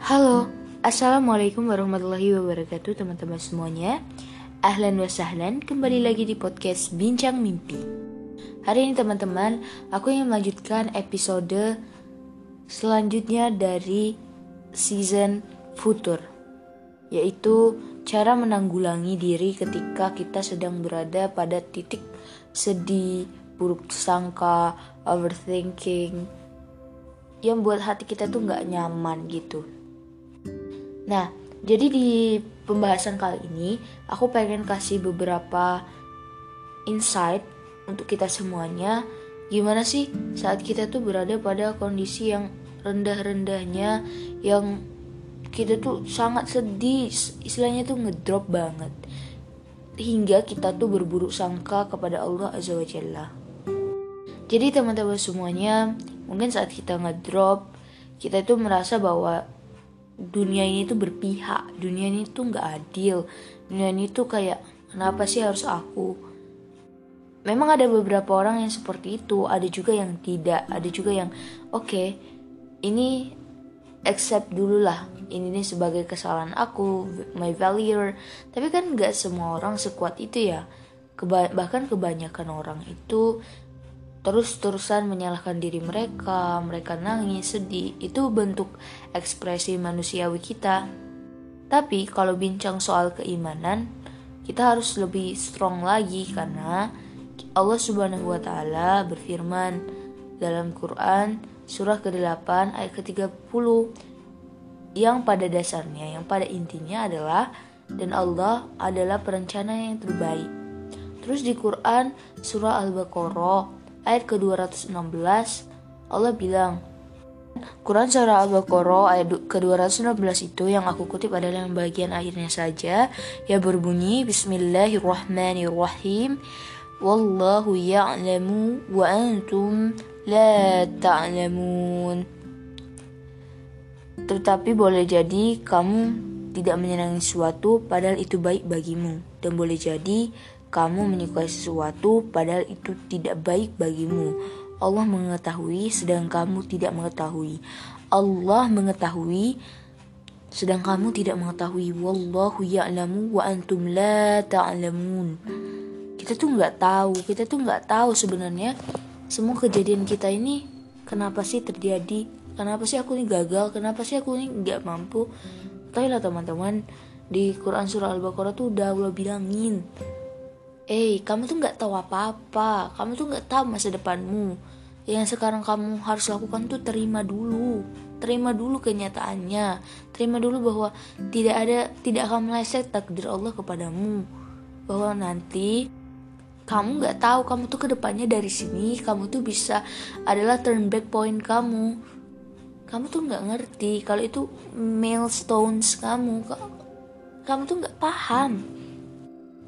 Halo, Assalamualaikum warahmatullahi wabarakatuh teman-teman semuanya. Ahlan wa sahlan, kembali lagi di podcast Bincang Mimpi. Hari ini teman-teman, aku ingin melanjutkan episode selanjutnya dari season Futur Yaitu cara menanggulangi diri ketika kita sedang berada pada titik sedih, buruk sangka, overthinking Yang buat hati kita tuh gak nyaman gitu Nah, jadi di pembahasan kali ini aku pengen kasih beberapa insight untuk kita semuanya gimana sih saat kita tuh berada pada kondisi yang rendah-rendahnya yang kita tuh sangat sedih istilahnya tuh ngedrop banget hingga kita tuh berburuk sangka kepada Allah Azza wa Jalla. Jadi teman-teman semuanya, mungkin saat kita ngedrop, kita itu merasa bahwa dunia ini tuh berpihak dunia ini tuh nggak adil dunia ini tuh kayak kenapa sih harus aku? Memang ada beberapa orang yang seperti itu ada juga yang tidak ada juga yang oke okay, ini accept dulu lah ini nih sebagai kesalahan aku my failure tapi kan nggak semua orang sekuat itu ya. Keba bahkan kebanyakan orang itu terus-terusan menyalahkan diri mereka, mereka nangis, sedih, itu bentuk ekspresi manusiawi kita. Tapi kalau bincang soal keimanan, kita harus lebih strong lagi karena Allah Subhanahu wa taala berfirman dalam Quran surah ke-8 ayat ke-30 yang pada dasarnya, yang pada intinya adalah dan Allah adalah perencana yang terbaik. Terus di Quran surah Al-Baqarah ayat ke-216 Allah bilang Quran surah Al-Baqarah ayat ke-216 itu yang aku kutip adalah yang bagian akhirnya saja. Ya berbunyi Bismillahirrahmanirrahim. Wallahu ya'lamu wa antum la ta'lamun. Tetapi boleh jadi kamu tidak menyenangi sesuatu padahal itu baik bagimu. Dan boleh jadi kamu menyukai sesuatu padahal itu tidak baik bagimu. Allah mengetahui sedang kamu tidak mengetahui. Allah mengetahui sedang kamu tidak mengetahui. Wallahu ya'lamu wa antum la ta'lamun. Kita tuh nggak tahu, kita tuh nggak tahu sebenarnya semua kejadian kita ini kenapa sih terjadi? Kenapa sih aku ini gagal? Kenapa sih aku ini nggak mampu? Tapi lah teman-teman di Quran surah Al-Baqarah tuh udah Allah bilangin Eh, kamu tuh nggak tahu apa-apa. Kamu tuh nggak tahu masa depanmu. Yang sekarang kamu harus lakukan tuh terima dulu. Terima dulu kenyataannya. Terima dulu bahwa tidak ada tidak akan meleset takdir Allah kepadamu. Bahwa nanti kamu nggak tahu kamu tuh ke depannya dari sini kamu tuh bisa adalah turn back point kamu kamu tuh nggak ngerti kalau itu milestones kamu kamu tuh nggak paham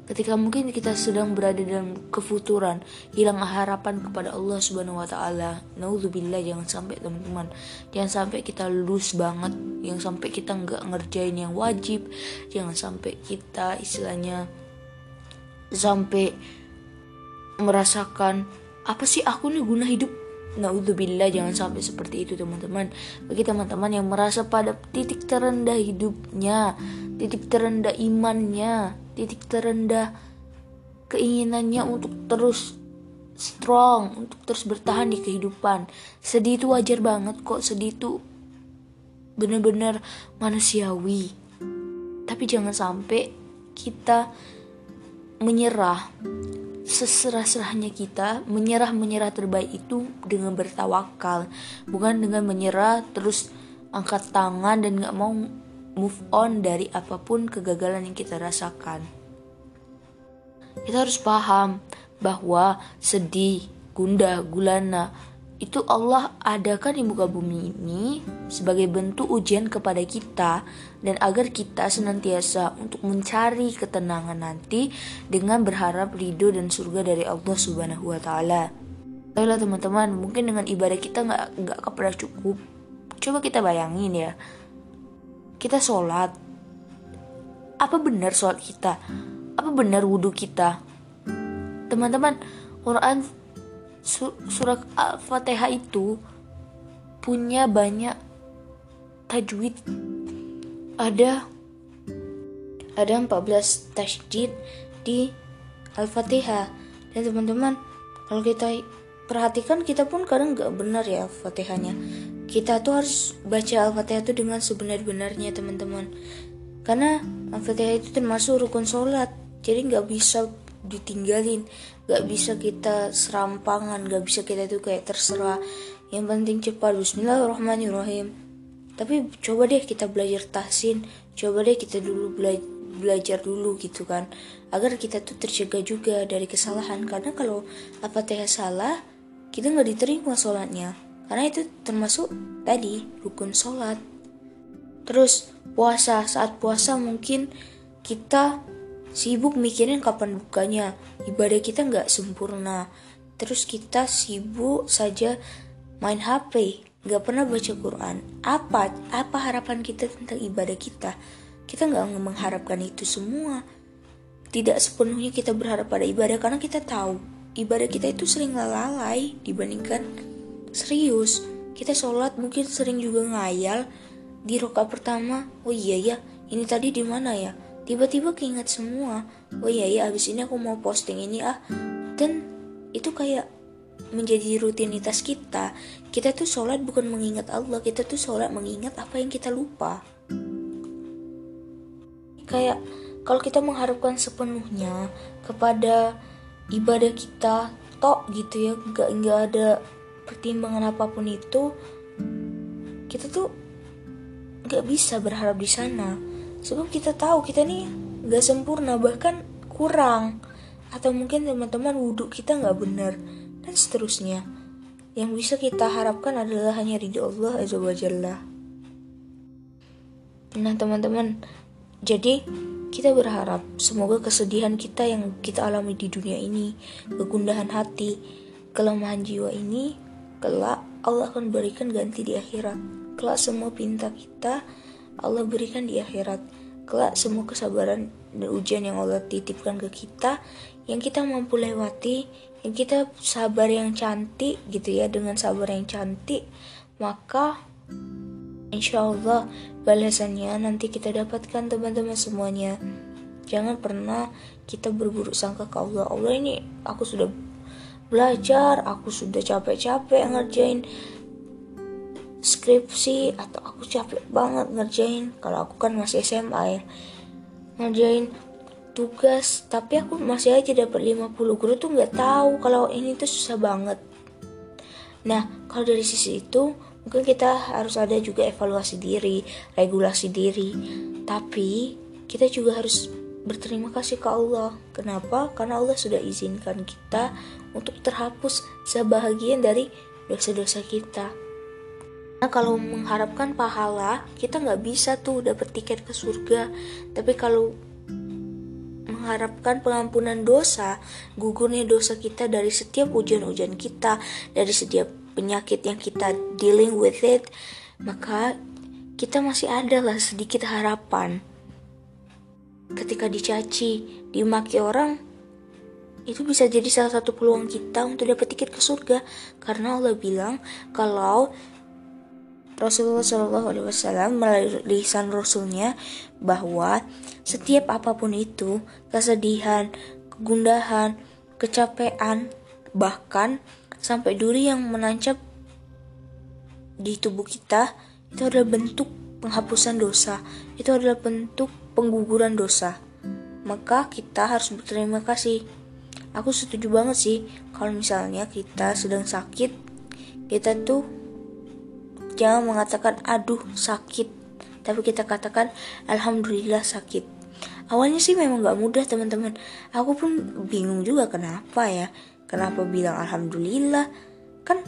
Ketika mungkin kita sedang berada dalam kefuturan, hilang harapan kepada Allah Subhanahu wa taala. Nauzubillah jangan sampai teman-teman. Jangan sampai kita lulus banget, yang sampai kita nggak ngerjain yang wajib, jangan sampai kita istilahnya sampai merasakan apa sih aku nih guna hidup Naudzubillah jangan sampai seperti itu teman-teman Bagi teman-teman yang merasa pada titik terendah hidupnya Titik terendah imannya titik terendah keinginannya untuk terus strong, untuk terus bertahan di kehidupan. Sedih itu wajar banget kok, sedih itu benar-benar manusiawi. Tapi jangan sampai kita menyerah seserah-serahnya kita menyerah-menyerah terbaik itu dengan bertawakal bukan dengan menyerah terus angkat tangan dan gak mau move on dari apa pun kegagalan yang kita rasakan. Kita harus paham bahwa sedih, gundah, gulana itu Allah adakan di muka bumi ini sebagai bentuk ujian kepada kita dan agar kita senantiasa untuk mencari ketenangan nanti dengan berharap ridho dan surga dari Allah Subhanahu wa taala. Ayolah teman-teman, mungkin dengan ibadah kita nggak nggak pernah cukup. Coba kita bayangin ya, kita sholat apa benar sholat kita? Apa benar wudhu kita? Teman-teman Quran surat Al-Fatihah itu punya banyak tajwid. Ada ada 14 tasydid di Al-Fatihah. Dan teman-teman kalau kita perhatikan kita pun kadang nggak benar ya Al-Fatihahnya kita tuh harus baca Al-Fatihah itu dengan sebenar-benarnya teman-teman. Karena Al-Fatihah itu termasuk rukun sholat. Jadi nggak bisa ditinggalin nggak bisa kita serampangan nggak bisa kita tuh kayak terserah. Yang penting cepat Bismillahirrahmanirrahim. Tapi coba deh kita belajar tahsin coba deh kita dulu belajar belajar dulu gitu kan. Agar kita tuh tercegah juga dari kesalahan. Karena kalau teh salah kita nggak diterima sholatnya karena itu termasuk tadi rukun sholat. Terus puasa. Saat puasa mungkin kita sibuk mikirin kapan bukanya ibadah kita nggak sempurna. Terus kita sibuk saja main HP nggak pernah baca Quran. Apa apa harapan kita tentang ibadah kita? Kita nggak mengharapkan itu semua. Tidak sepenuhnya kita berharap pada ibadah karena kita tahu ibadah kita itu sering lalai dibandingkan serius? Kita sholat mungkin sering juga ngayal di roka pertama. Oh iya ya ini tadi di mana ya? Tiba-tiba keinget semua. Oh iya ya abis ini aku mau posting ini ah. Dan itu kayak menjadi rutinitas kita. Kita tuh sholat bukan mengingat Allah kita tuh sholat mengingat apa yang kita lupa. Kayak kalau kita mengharapkan sepenuhnya kepada ibadah kita tok gitu ya nggak nggak ada pertimbangan apa pun itu kita tuh nggak bisa berharap di sana. Sebab kita tahu kita nih nggak sempurna bahkan kurang. Atau mungkin teman-teman wudhu kita nggak benar dan seterusnya. Yang bisa kita harapkan adalah hanya ridho Allah azza wajalla nah teman-teman jadi, kita berharap semoga kesedihan kita yang kita alami di dunia ini, kegundahan hati, kelemahan jiwa ini, kelak Allah akan berikan ganti di akhirat. Kelak semua pinta kita Allah berikan di akhirat. Kelak semua kesabaran dan ujian yang Allah titipkan ke kita, yang kita mampu lewati, yang kita sabar yang cantik gitu ya, dengan sabar yang cantik, maka insya Allah balasannya nanti kita dapatkan teman-teman semuanya jangan pernah kita berburuk sangka ke Allah Allah ini aku sudah belajar aku sudah capek-capek ngerjain skripsi atau aku capek banget ngerjain kalau aku kan masih SMA ya ngerjain tugas tapi aku masih aja dapat 50 guru tuh nggak tahu kalau ini tuh susah banget nah kalau dari sisi itu Mungkin kita harus ada juga evaluasi diri, regulasi diri. Tapi kita juga harus berterima kasih ke Allah. Kenapa? Karena Allah sudah izinkan kita untuk terhapus sebahagian dari dosa-dosa kita. Nah, kalau mengharapkan pahala, kita nggak bisa tuh dapat tiket ke surga. Tapi kalau mengharapkan pengampunan dosa, gugurnya dosa kita dari setiap ujian-ujian kita, dari setiap penyakit yang kita dealing with it, maka kita masih ada lah sedikit harapan. Ketika dicaci, dimaki orang, itu bisa jadi salah satu peluang kita untuk dapat tiket ke surga. Karena Allah bilang kalau Rasulullah Shallallahu Alaihi Wasallam melalui lisan Rasulnya bahwa setiap apa pun itu kesedihan, kegundahan, kecapean, bahkan sampai duri yang menancap di tubuh kita itu adalah bentuk penghapusan dosa, itu adalah bentuk pengguguran dosa. Maka kita harus berterima kasih. Aku setuju banget sih kalau misalnya kita sedang sakit, kita tuh jangan mengatakan aduh sakit, tapi kita katakan alhamdulillah sakit. Awalnya sih memang gak mudah teman-teman. Aku pun bingung juga kenapa ya Kenapa bilang alhamdulillah? Kan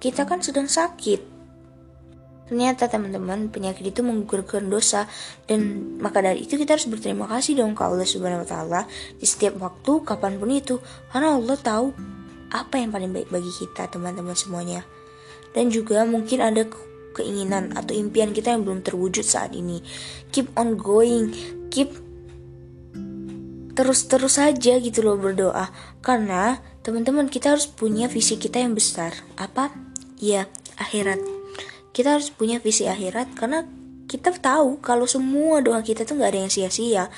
kita kan sedang sakit. Ternyata teman-teman penyakit itu menggugurkan dosa. Dan maka dari itu kita harus berterima kasih dong ke Allah Subhanahu wa taala di setiap waktu kapan pun itu. Karena Allah tahu apa yang paling baik bagi kita teman-teman semuanya. Dan juga mungkin ada keinginan atau impian kita yang belum terwujud saat ini. Keep on going, keep terus-terus saja gitu loh berdoa. Karena teman-teman kita harus punya visi kita yang besar. Apa? Ya akhirat kita harus punya visi akhirat karena kita tahu kalau semua doa kita tuh nggak ada yang sia-sia.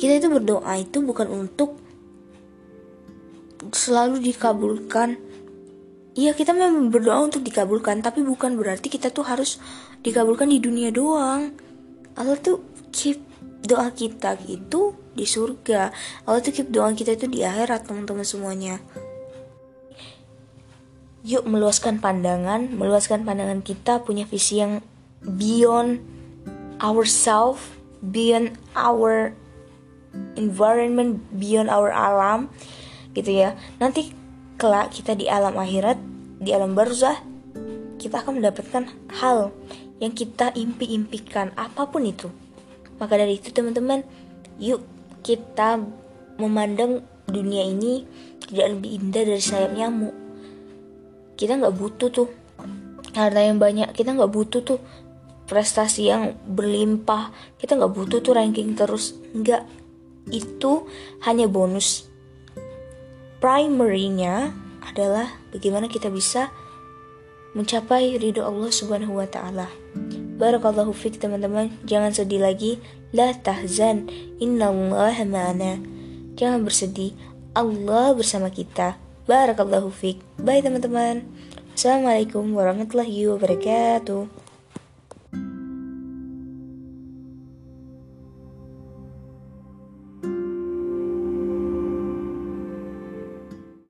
Kita itu berdoa itu bukan untuk selalu dikabulkan. Iya kita memang berdoa untuk dikabulkan Tapi bukan berarti kita tuh harus dikabulkan di dunia doang. Allah tuh keep doa kita gitu di surga. Allah tuh keep doa kita itu di akhirat teman-teman semuanya Yuk meluaskan pandangan Meluaskan pandangan kita punya visi yang beyond ourselves Beyond our environment Beyond our alam Gitu ya Nanti kelak kita di alam akhirat, di alam barzah, kita akan mendapatkan hal yang kita impi-impikan, apa pun itu. Maka dari itu teman-teman, yuk kita memandang dunia ini tidak lebih indah dari sayap nyamuk. Kita nggak butuh tuh karena yang banyak, kita nggak butuh tuh prestasi yang berlimpah, kita nggak butuh tuh ranking terus, nggak. Itu hanya bonus primary-nya adalah bagaimana kita bisa mencapai ridho Allah Subhanahu wa taala. Barakallahu fiik teman-teman, jangan sedih lagi. La tahzan, innallaha ma'ana. Jangan bersedih, Allah bersama kita. Barakallahu fiik. Bye teman-teman. Assalamualaikum warahmatullahi wabarakatuh.